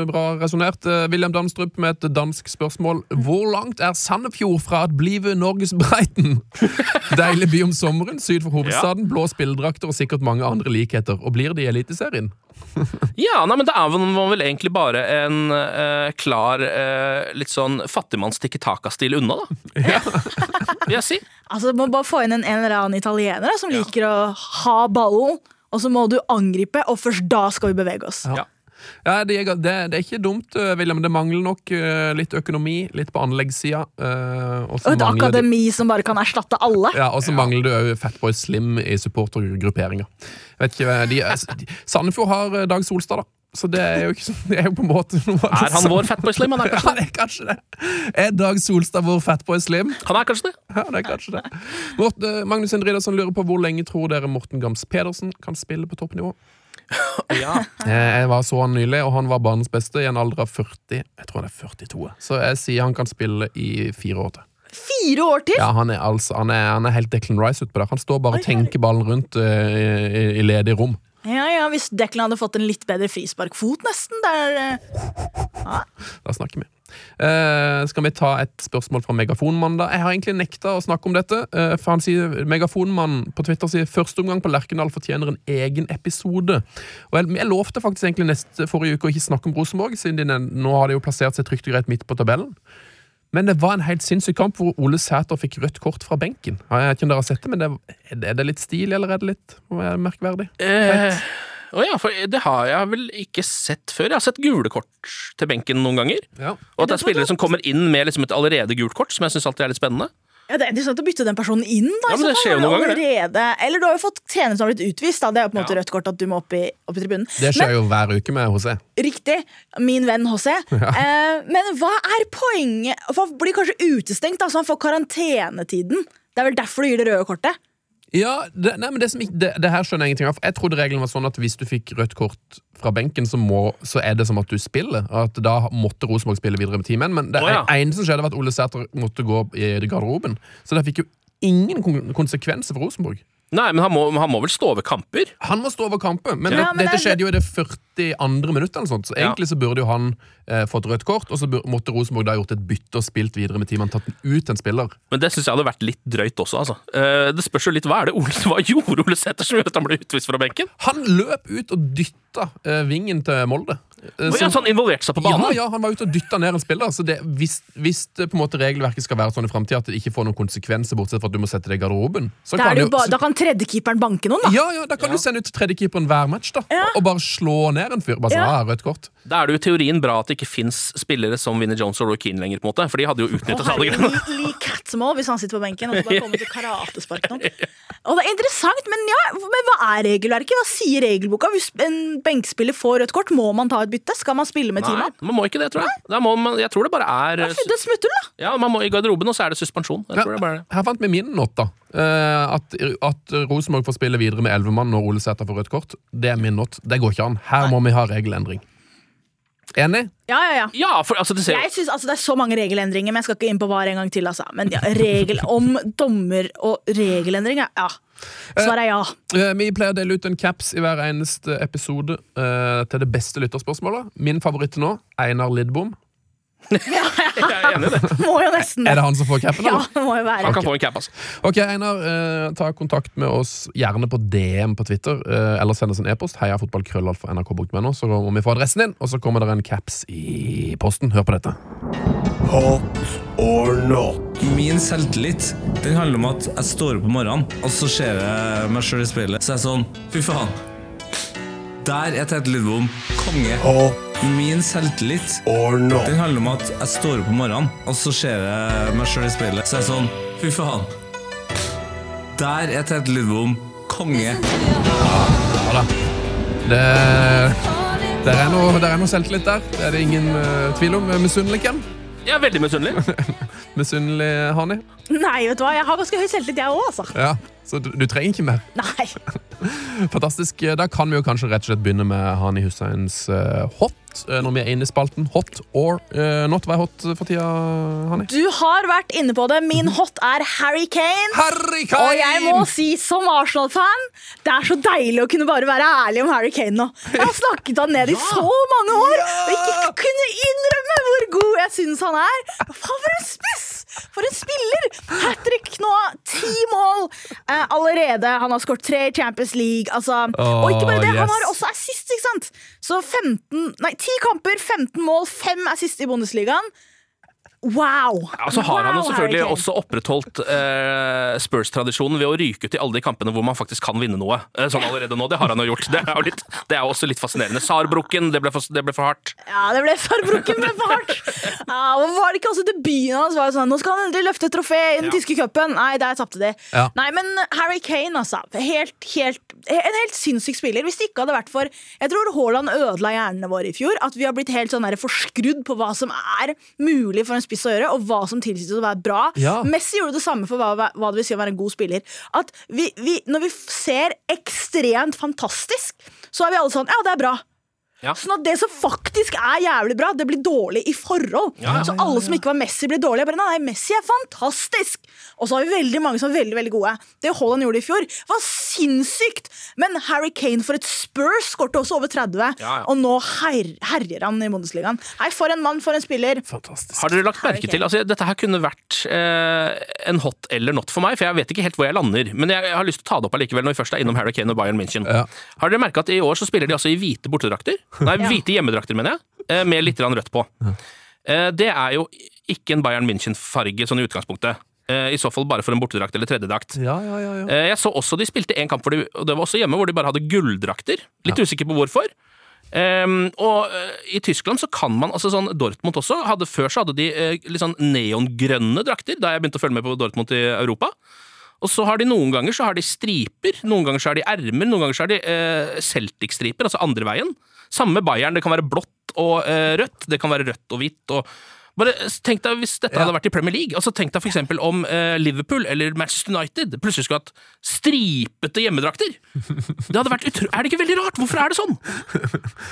bra resonnert. Eh, William Danstrup med et dansk spørsmål. Hvor langt er Sandefjord fra at blive Norges Breiten? Deilig by om sommeren, syd for hovedstaden, blå spilledrakter og sikkert mange andre likheter. Og blir det i Eliteserien? Ja, nei, men det er man vel egentlig bare en eh, klar eh, litt sånn fattigmanns tikki taka-stil unna, da. Vil jeg si. Altså, Du må bare få inn en, en eller annen italiener da, som liker å ha ballen, og så må du angripe, og først da skal vi bevege oss. Ja. Ja, det, er- det, det er ikke dumt, eh, William. Det mangler nok uh, litt økonomi, litt på anleggssida. Uh, og et akademi det- som bare kan erstatte alle. Ja, Og så mangler det òg Fatboy Slim i supportergrupperinga. Vet ikke, de, de, Sandefjord har Dag Solstad, da. Så det er jo, ikke, sånn, det er jo på en måte noe Er han vår Fatboy Slim? Han er kanskje det? det er kanskje det. Er Dag Solstad vår Fatboy Slim? Han er kanskje det? Ja, det er kanskje det. Morten, Magnus Indridason lurer på hvor lenge tror dere Morten Gams Pedersen kan spille på toppnivå? Ja. Eh, Jeg var så han nylig, og han var banens beste i en alder av 40. Jeg tror han er 42. Så jeg sier han kan spille i fire år til. Fire år til! Ja, Han er, altså, han er, han er helt Declan Rice utpå der. Han står bare og tenker ballen rundt uh, i, i ledige rom. Ja, ja, Hvis Declan hadde fått en litt bedre frisparkfot, nesten. Der, ja. Da snakker vi. Uh, skal vi ta et spørsmål fra Megafonmann, da? Jeg har egentlig nekta å snakke om dette. Uh, for han sier, Megafonmann på Twitter sier første omgang på Lerkendal fortjener en egen episode. Og jeg, jeg lovte faktisk egentlig neste forrige uke å ikke snakke om Rosenborg, siden de, nå har de jo plassert seg trygt og greit midt på tabellen. Men det var en helt sinnssyk kamp hvor Ole Sæter fikk rødt kort fra benken. Jeg vet ikke om dere har sett det, men det, Er det litt stilig, eller er det litt er merkverdig? Eh, å ja, for det har jeg vel ikke sett før. Jeg har sett gule kort til benken noen ganger. Ja. Og at det er spillere som kommer inn med liksom et allerede gult kort, som jeg syns alltid er litt spennende. Ja, Det er interessant å bytte den personen inn. Da, Ja, men det skjer jo noen ganger, allerede. Eller du har jo fått tjener som har blitt utvist. Da. Det er jo på en måte Ja. rødt kort at du må opp i, opp i tribunen. Det skjer jo hver uke med HC. Riktig. Min venn HC. Eh, men hva er poenget? For Han blir kanskje utestengt, da, så han får karantenetiden. Det er vel derfor du gir det røde kortet? Ja, det, nei, men det, som det, det her skjønner jeg ingenting av. Jeg trodde regelen var sånn at hvis du fikk rødt kort fra benken, så, må, så er det som at du spiller. At Da måtte Rosenborg spille videre med teamen Men det oh, ja. eneste som skjedde, var at Ole Sæter måtte gå i garderoben. Så det fikk jo ingen konsekvenser for Rosenborg. Nei, men han må, han må vel stå over kamper? Han må stå over kampen, men, Ja, det, men dette det- skjedde jo i det 42. minuttet. eller sånt, Så Ja. egentlig så burde jo han eh, fått rødt kort, og så burde, måtte Rosenborg da gjort et bytte og spilt videre med teamet. Tatt ut en spiller. Men det syns jeg hadde vært litt drøyt også, altså. Eh, det spørs jo litt hva er det Ole, hva gjorde Ole Sæther som gjør at han ble utvist fra benken? Han løp ut og dytta eh, vingen til Molde. Eh, Og ja, så han involverte seg på banen? Ja, ja, han var ute og dytta ned en spiller. Så det, hvis, hvis det på en måte regelverket skal være sånn i framtida at det ikke får noen konsekvenser, bortsett fra at du må sette deg i garderoben, så Da, kan jo jo da kan tredjekeeperen banke noen, da. ja, ja, da kan du sende ut tredjekeeperen hver match da Ja. og bare slå ned en fyr. Bare sånn, Ja. ah, rødt kort Da er det jo teorien bra at det ikke fins spillere som Vinnie Jones og Roy Keane lenger, på en måte, for de hadde jo utnyttet oh, alle herregud, greiene. Lee Lee Catmull hvis han sitter på benken. Og så bare kommer til karatespark nå. Og det er interessant, men ja, men hva er regelverket? Hva sier regelboka? Hvis en benkspiller får rødt kort, må man ta et bytte? Skal man spille med teamet? Nei, man må ikke det, tror jeg. Da må man, jeg tror det bare er Det er smutthull, da! Ja, man må i garderoben, og så er det suspensjon. Jeg tror det bare er det. Her fant vi min not, da. Eh, at, at Rosenborg får spille videre med elleve mann når Ole Sæter får rødt kort. Det er min not. Det går ikke an. Her må vi ha regelendring. Enig? Ja, ja, ja. Ja, for altså, det ser Jeg synes, altså, Det er så mange regelendringer, men jeg skal ikke inn på VAR en gang til. Altså. Men ja, regel om dommer og regelendringer, ja. Svaret er ja. Eh, Vi pleier å dele ut en caps i hver eneste episode eh, til det beste lytterspørsmålet. Min favoritt nå, Einar Lidbom. Jeg er enig i det. Må jo nesten Er det. han som får capen, Ja, det må jo være. Han kan få en cap, altså. Ok, Einar, eh, ta kontakt med oss gjerne på DM på Twitter, eh, eller send oss en e-post. heiafotballkrøllalfa.nrk.no, så må vi få adressen din, og så kommer det en caps i posten. Hør på dette. Hot or not? Min selvtillit den handler om at jeg står opp om morgenen, og så ser jeg meg sjøl i speilet. Så er jeg sånn Fy faen. Der er Tete Lidbom konge. Hot Min selvtillit or not? den handler om at jeg står opp om morgenen, og så ser jeg meg sjøl i speilet. Så er jeg sånn Fy faen. Der er Tete Lidbom konge. Ja da. Det, der er noe, det er noe selvtillit der. Det er det ingen uh, tvil om. Misunnelig, Ken? Jeg er veldig misunnelig. Misunnelig, Hani? Nei, vet du hva, jeg har ganske høy selvtillit, jeg òg, altså. Ja. Så du, du trenger ikke mer. Nei. Fantastisk. Da kan vi jo kanskje rett og slett begynne med Hani Husseins uh, hot, eh, når vi er inne i spalten. Hot or uh, not. Hva er hot for tida, Hani? Du har vært inne på det. Min hot er Harry Kane. Harry Kane! Og jeg må si som Arsenal-fan, det er så deilig å kunne bare være ærlig om Harry Kane nå. Jeg har snakket han ned i så mange år, og ikke kunne innrømme hvor god jeg syns han er. Faen, for en spiss! For en spiller! Hat trick nå, ti mål eh, allerede. Han har skåret tre i Champions League. Altså, og ikke bare det, han har også assist, ikke sant? Så 15, nei, 10 kamper, 15 mål, 5 assist i Bundesligaen. Wow! Ja, så har han jo selvfølgelig Harry Kane. også opprettholdt eh, Spurs-tradisjonen ved å ryke ut i alle de kampene hvor man faktisk kan vinne noe. Eh, sånn allerede nå, det har han jo gjort. Det er jo, litt, det er jo også litt fascinerende. Sarbrukken, det ble for, det ble for hardt. Ja, det ble Sarbrukken ble for hardt. Ja, og var det ikke også debuten hans? Var det sånn, Nå skal han endelig løfte et trofé i den Ja. tyske cupen. Nei, der tapte de. Ja. Nei, men Harry Kane, altså. Helt, helt, en helt sinnssyk spiller. Hvis det ikke hadde vært for Jeg tror Haaland ødela hjernene våre i fjor. At vi har blitt helt sånn forskrudd på hva som er mulig for en spiss å gjøre, og hva som tilsier å være bra. Ja. Messi gjorde det samme for hva, hva det vil si å være en god spiller. At vi, vi, når vi ser ekstremt fantastisk, så er vi alle sånn Ja, det er bra. Ja. Sånn at det som faktisk er jævlig bra, det blir dårlig i forhold. Ja, ja, så alle som ikke var Messi, blir dårlige. Jeg Bare, nei, Messi er fantastisk! Og så har vi veldig mange som er veldig veldig gode. Det Haaland gjorde i fjor, var sinnssykt! Men Harry Kane for et Spurs skårte også over 30, Ja, ja. og nå her, herjer han i Bundesligaen. Nei, for en mann, for en spiller. Fantastisk. Har dere lagt merke til altså, Dette her kunne vært eh, en hot eller not for meg, for jeg vet ikke helt hvor jeg lander. Men jeg, jeg har lyst til å ta det opp allikevel når vi først er innom Harry Kane og Bayern München. Ja. Har dere merka at i år så spiller de altså i hvite bortedrakter? Nei, hvite hjemmedrakter, mener jeg. eh, Med litt rødt på. Eh, Det er jo ikke en Bayern München-farge sånn i utgangspunktet. Eh, I så fall bare for en bortedrakt eller tredjedrakt. Ja, ja, ja, ja. Eh, Jeg så også de spilte en kamp, de, og det var også hjemme, hvor de bare hadde gulldrakter. Litt usikker på hvorfor. Um, og uh, i Tyskland så kan man altså sånn Dortmund også hadde Før så hadde de uh, litt sånn neongrønne drakter, da jeg begynte å følge med på Dortmund i Europa. Og så har de noen ganger så har de striper, noen ganger så har de ermer, noen ganger så har de eh, Celtic-striper, altså andre veien. Samme Bayern, det kan være blått og eh, rødt, det kan være rødt og hvitt. og bare Tenk deg hvis dette Ja. hadde vært i Premier League. Altså Tenk deg for eksempel om eh, Liverpool eller Manchester United plutselig skulle hatt stripete hjemmedrakter. Det hadde vært utro Er det ikke veldig rart? Hvorfor er det sånn?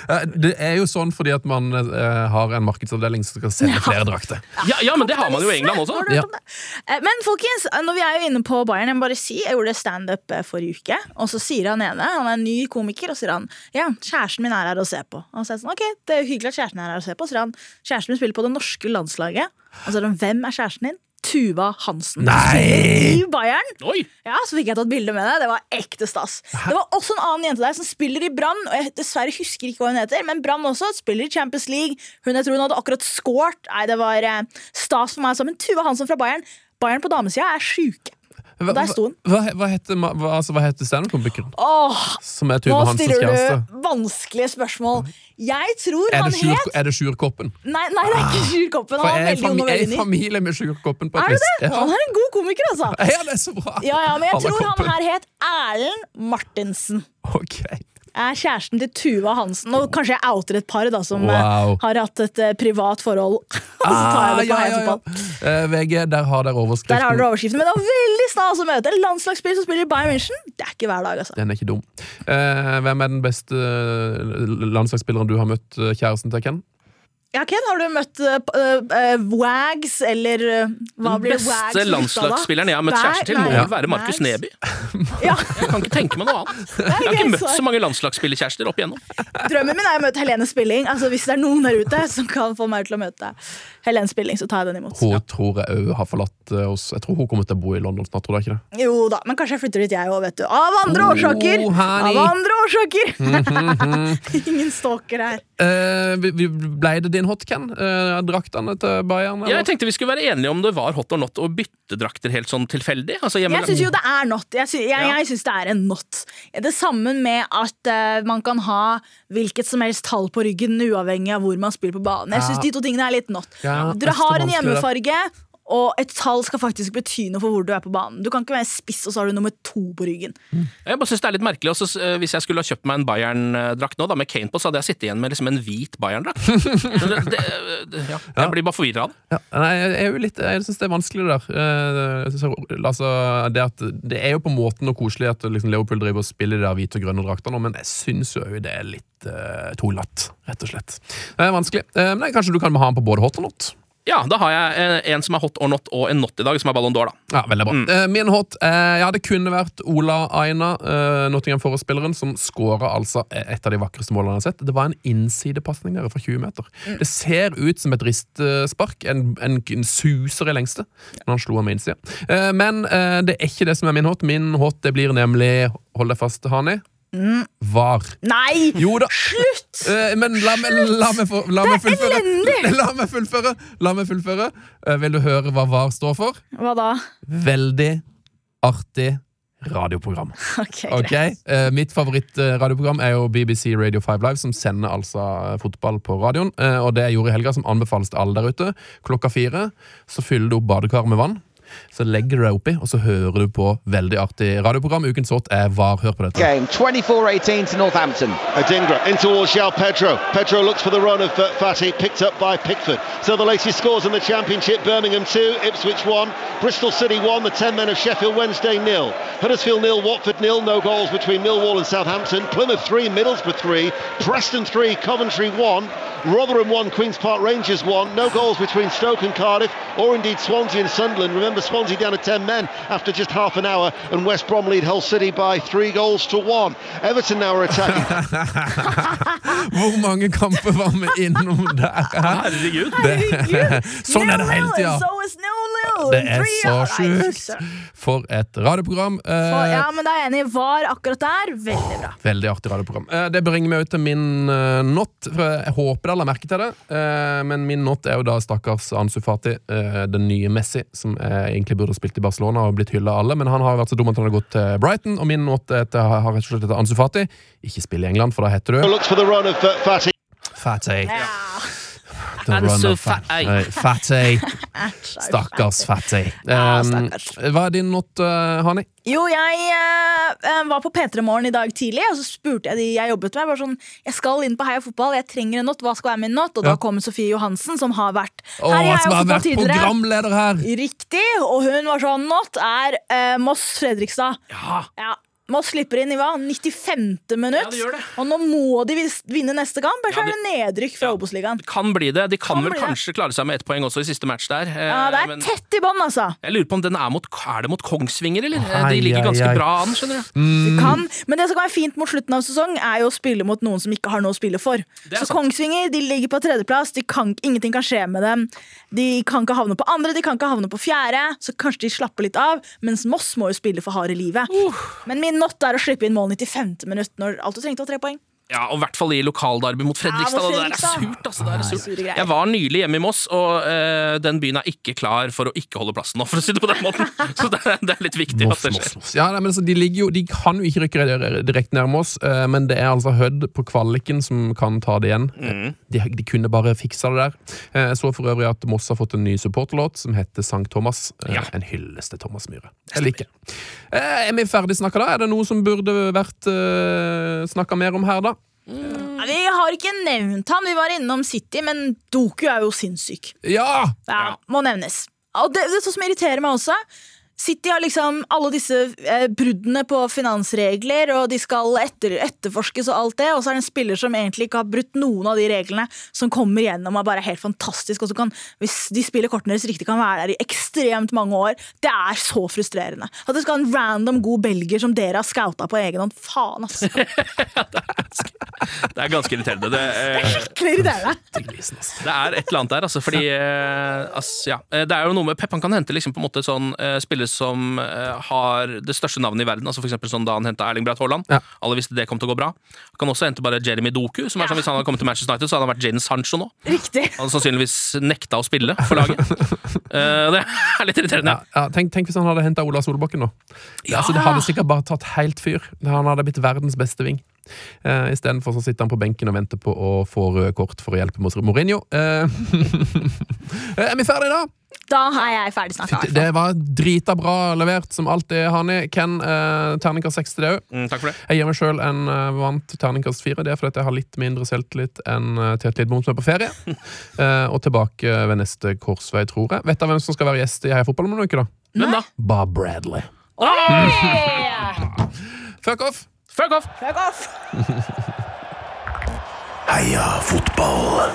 Eh, Det er jo sånn fordi at man eh, har en markedsavdeling som skal selge flere drakter. Ja, ja, men det har man jo i England også. Ja. Eh, Men folkens, når vi er jo inne på Bayern, jeg må bare si, jeg gjorde standup eh, forrige uke, og så sier han ene, han er en ny komiker, og sier han ja, kjæresten min er her å se på. Og så er jeg sånn, ok, det er jo hyggelig at kjæresten er her å se på, så sier han, kjæresten min spiller på det norske landslaget. Og så er det hvem er kjæresten din? Tuva Hansen. Nei! I Bayern. Oi! Ja, Så fikk jeg tatt bilde med det. Det var ekte stas. Det var også en annen jente der som spiller i Brann. Og jeg dessverre husker ikke hva hun heter, men Brann også spiller i Champions League. Hun jeg tror hun hadde akkurat scoret. Nei, det var eh, stas for meg. sammen. Tuva Hansen fra Bayern Bayern på damesida er sjuke. Hva, Der sto den. hva, hva heter, hva, altså, hva heter standup-komikeren? Som er nå Tuva Hansens stiller kjæreste? du vanskelige spørsmål. Jeg tror Er han det, sjur, het er det Sjurkoppen? Nei, nei, det er ikke Sjurkoppen. For Han jeg var er, veldig fami jeg er i familie med Sjurkoppen på et Er du vis. det? Han er en god komiker, altså. Ja, det er så bra! Ja, ja, Men jeg Alle tror han her het Erlend Martinsen. Ok. Er kjæresten til Tuva Hansen. Og kanskje jeg outer et par da som eh, Wow. har hatt et eh, privat forhold. På ja, ja, ja. Uh, VG, der har dere overskriften. Der har dere overskriften. Men det var veldig stas å møte en landslagsspiller som spiller i Bayern München. Det er ikke hver dag, altså. Den er ikke dum. Uh, hvem er den beste eh, landslagsspilleren du har møtt eh, kjæresten til, Ken? Ja, Ken, har du møtt uh, Wags, eller uh, hva Den blir det Wags beste landslagsspilleren jeg har møtt kjæreste til, må vel være Markus Neby. Ja, Jeg kan ikke tenke meg noe annet. Jeg har ikke møtt så mange landslagsspillerkjærester opp igjennom. Drømmen min er å møte Helene Spilling. Altså, hvis det er noen der ute som kan få meg til å møte Helene Spilling, så tar jeg den imot. Hun tror jeg òg har forlatt oss. Jeg tror hun kommer til å bo i London snart. tror du ikke det? Jo da, men kanskje jeg flytter dit jeg òg, vet du. Av andre årsaker! Oh, honey. Av andre årsaker! Ingen stalker her. Uh, vi, vi ble det din hotcan? Ken? Eh, draktene til Bayern? Jeg tenkte vi skulle være enige om det var hot or not å bytte drakter helt sånn tilfeldig. Altså. Jeg syns jo det er not. Jeg, syns, jeg, Ja. jeg synes det er en not. Det sammen med at uh, man kan ha hvilket som helst tall på ryggen, uavhengig av hvor man spiller på banen. Jeg Ja. syns de to tingene er litt not. Ja, Dere har en hjemmefarge, og et tall skal faktisk bety noe for hvor du er på banen. Du kan ikke være spiss, og så har du nummer to på ryggen. Jeg bare synes det er litt merkelig også, eh, Hvis jeg skulle ha kjøpt meg en Bayern-drakt nå, da med Kane på, så hadde jeg sittet igjen med liksom en hvit Bayern-drakt. ja, jeg blir bare forvirra av det. Ja, nei, jeg er jo litt Jeg syns det er vanskelig, det der. Jeg jeg altså, det, at, det er jo på en måte koselig at liksom, Leopold driver og spiller de der hvite og grønne draktene, men jeg syns jo det er litt uh, tullete, rett og slett. Det er vanskelig. Eh, men kanskje du kan ha den på både hot og not? Ja, da har jeg eh, en som er hot or not, og en not i dag, som er Ballon d'Or, da. Ja, veldig bra. Eh, min hot eh, Ja, det kunne vært Ola Aina, Nottingham Forest-spilleren, som skåra altså et av de vakreste målene jeg har sett. Det var en innsidepasning der fra 20 meter. Det ser ut som et ristspark. En, en, en suser i lengste når han slo ham med innsida. Men det er ikke det som er min hot. Min hot det blir nemlig, hold deg fast, Hani, var. Nei! Jo da. Slutt! Eh, men la meg, la meg, få- la meg fullføre. elendig! La meg fullføre. La meg fullføre. Eh, vil du høre hva VAR står for? Hva da? Veldig artig radioprogram. Ok, Ok, greit. eh, Mitt favorittradioprogram er jo BBC Radio 5 Live, som sender altså eh, fotball på radioen. Eh, og det jeg gjorde i helga, som anbefales til alle der ute. Klokka fire så fyller du opp badekaret med vann. Så legger du deg oppi, og så hører du på veldig artig radioprogram. Ukens låt er VAR. Hør på dette. game. 24-18 to Northampton. Adingra in towards João Pedro. Pedro looks for the run of Fatty, picked up by Pickford. So the latest scores in the Championship: Birmingham 2, Ipswich 1, Bristol City 1, the 10 men of Sheffield Wednesday nil, Huddersfield nil, Watford nil, no goals between Millwall and Southampton, Plymouth 3, Middlesbrough 3, Preston 3, Coventry 1, Rotherham 1, Queen's Park Rangers 1, no goals between Stoke and Cardiff, or indeed Swansea and Sunderland. Remember, Swansea down to 10 men after just half an hour, and West Brom lead Hull City by three goals to one. Everton now are attacking. Hvor mange kamper var vi innom der? Herregud. Herregud! Sånn er det hele tida. So. Det er så sjukt. For et radioprogram. Eh, For- Ja, men da er jeg enig. Var akkurat der. Veldig bra. Veldig artig radioprogram. Eh, Det bringer meg ut til min uh, not. Jeg håper alle har merket til det, eh, men min not er jo da stakkars Ansu Fati, eh, den nye Messi, som eh, egentlig burde spilt i Barcelona og blitt hylla av alle, men han har vært så dum at han har gått til Brighton, og min måte er til, har rett og slett etter Ansu Fati. Ikke spill i England, for da heter du Fati. Fatty. Ja. The Ansu run of Fati. Fatty. Stakkars Fatty. Um, hva er din not, uh, Hani? Jo, jeg eh, eh, var på P3 Morgen i dag tidlig, og så spurte jeg de jeg jobbet med. Bare sånn, jeg skal inn på Heia Fotball, jeg trenger en not. Hva skal være min not? Og Ja. da kom Sofie Johansen, som har vært her i Heia som har Fotball vært tidligere. programleder her! Riktig, og hun var sånn Not er eh, Moss-Fredrikstad. Ja. Ja. Moss slipper inn i hva? 95. minutt. Ja, det gjør det. Og nå må de vinne neste kamp, ellers Ja, er det nedrykk fra Obos-ligaen. Kan bli det. De kan, Kan vel kanskje det. klare seg med ett poeng også i siste match der. eh, Ja, det er men tett i bånn, altså. jeg lurer på om den er mot Er det mot Kongsvinger, eller? Hei, De ligger ganske ganske hei. bra an, skjønner du. De kan, men det som kan være fint mot slutten av sesong, er jo å spille mot noen som ikke har noe å spille for. Så sant. Kongsvinger de ligger på tredjeplass, de kan, ingenting kan skje med dem. De kan ikke havne på andre, de kan ikke havne på fjerde, så kanskje de slapper litt av. Mens Moss må jo spille for harde livet. Men min not er å slippe inn mål 95. minutt når alt du trengte var tre poeng. Ja, og i hvert fall i lokalderby mot Fredrikstad. Ja, det der er surt, altså. Det er surt. Jeg var nylig hjemme i Moss, og uh, den byen er ikke klar for å ikke holde plassen nå, for å si det på den måten. Så det, er- det er litt viktig Moss, at det Moss, skjer. Moss. Ja, nei, men altså, de, jo, de kan jo ikke rykke direkte ned oss, eh, men det er altså Hødd på kvaliken som kan ta det igjen. Mm. De, de kunne bare fiksa det der. Jeg uh, så for øvrig at Moss har fått en ny supporterlåt som heter Sankt Thomas. Eh, Ja. En hyllest til Thomas Myhre. Jeg liker. Eh, Er vi ferdig snakka da? Er det noe som burde vært uh, snakka mer om her, da? Ja, vi har ikke nevnt han, vi var innom City, men Doku er jo sinnssyk. Ja! Ja, Må nevnes. Og det, det er sånn som irriterer meg også. City har liksom alle disse eh, bruddene på finansregler, og de skal etter, etterforskes og alt det, og så er det en spiller som egentlig ikke har brutt noen av de reglene, som kommer gjennom og bare er helt fantastisk, og så kan, hvis de spiller kortene deres riktig, kan være der i ekstremt mange år. Det er så frustrerende. At det skal ha en random god belger som dere har scouta på egen hånd. Faen, ass. Det er ganske irriterende. Det, eh, Skikkelig irriterende. Grisen, altså. det er et eller annet der, altså. Fordi eh, altså, ja. Eh, Det er jo noe med Pep han kan hente liksom på en måte sånn eh, spillere som eh, har det største navnet i verden. Altså for eksempel sånn Da han henta Erling Braut Haaland. Ja. Alle visste det kom til å gå bra. Han kan også hente bare Jeremy Doku. Som er sånn Hvis han hadde kommet til Manchester United, så hadde han vært Jadon Sancho nå. Riktig. Han hadde sannsynligvis nekta å spille for laget. uh, det er litt irriterende. Ja, ja, tenk, tenk hvis han hadde henta Ola Solbakken nå. Altså, det hadde sikkert bare tatt helt fyr. Han hadde blitt verdens beste ving. Uh, Istedenfor så sitter han på benken og venter på å få røde kort for å hjelpe Mourinho. Eh, er vi ferdige, da? Da er jeg ferdig snakka. Det var drita bra levert, som alltid, Hani. Ken, eh, terningkast seks til deg òg. Mm, takk for det. Jeg gir meg sjøl en eh, vant terningkast fire. Det er fordi jeg har litt mindre selvtillit enn uh, Tete Lidbom som er på ferie. Eh, og tilbake ved neste korsvei, tror jeg. Vet dere hvem som skal være gjest i Heia Fotball om noen uker, da? Men da, Bob Bradley. Fuck off! Fuck off! Fuck off! Heia fotball.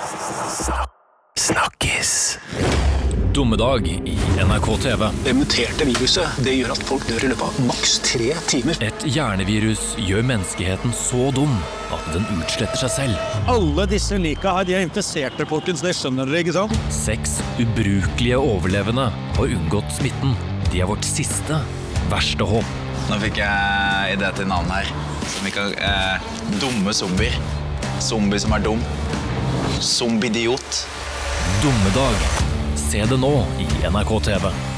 Snakkes. Dommedag i NRK TV. Det muterte viruset det gjør at folk dør i løpet av maks tre timer. Et hjernevirus gjør menneskeheten så dum at den utsletter seg selv. Alle disse lika her, de er infiserte, folkens. Det skjønner dere, ikke sant? Seks ubrukelige overlevende har unngått smitten. De er vårt siste, verste håp. Nå fikk jeg idé til navn her. Som kan eh, Dumme zombier. Zombie som er dum. Zombidiot. Dummedag. Se det nå i NRK TV.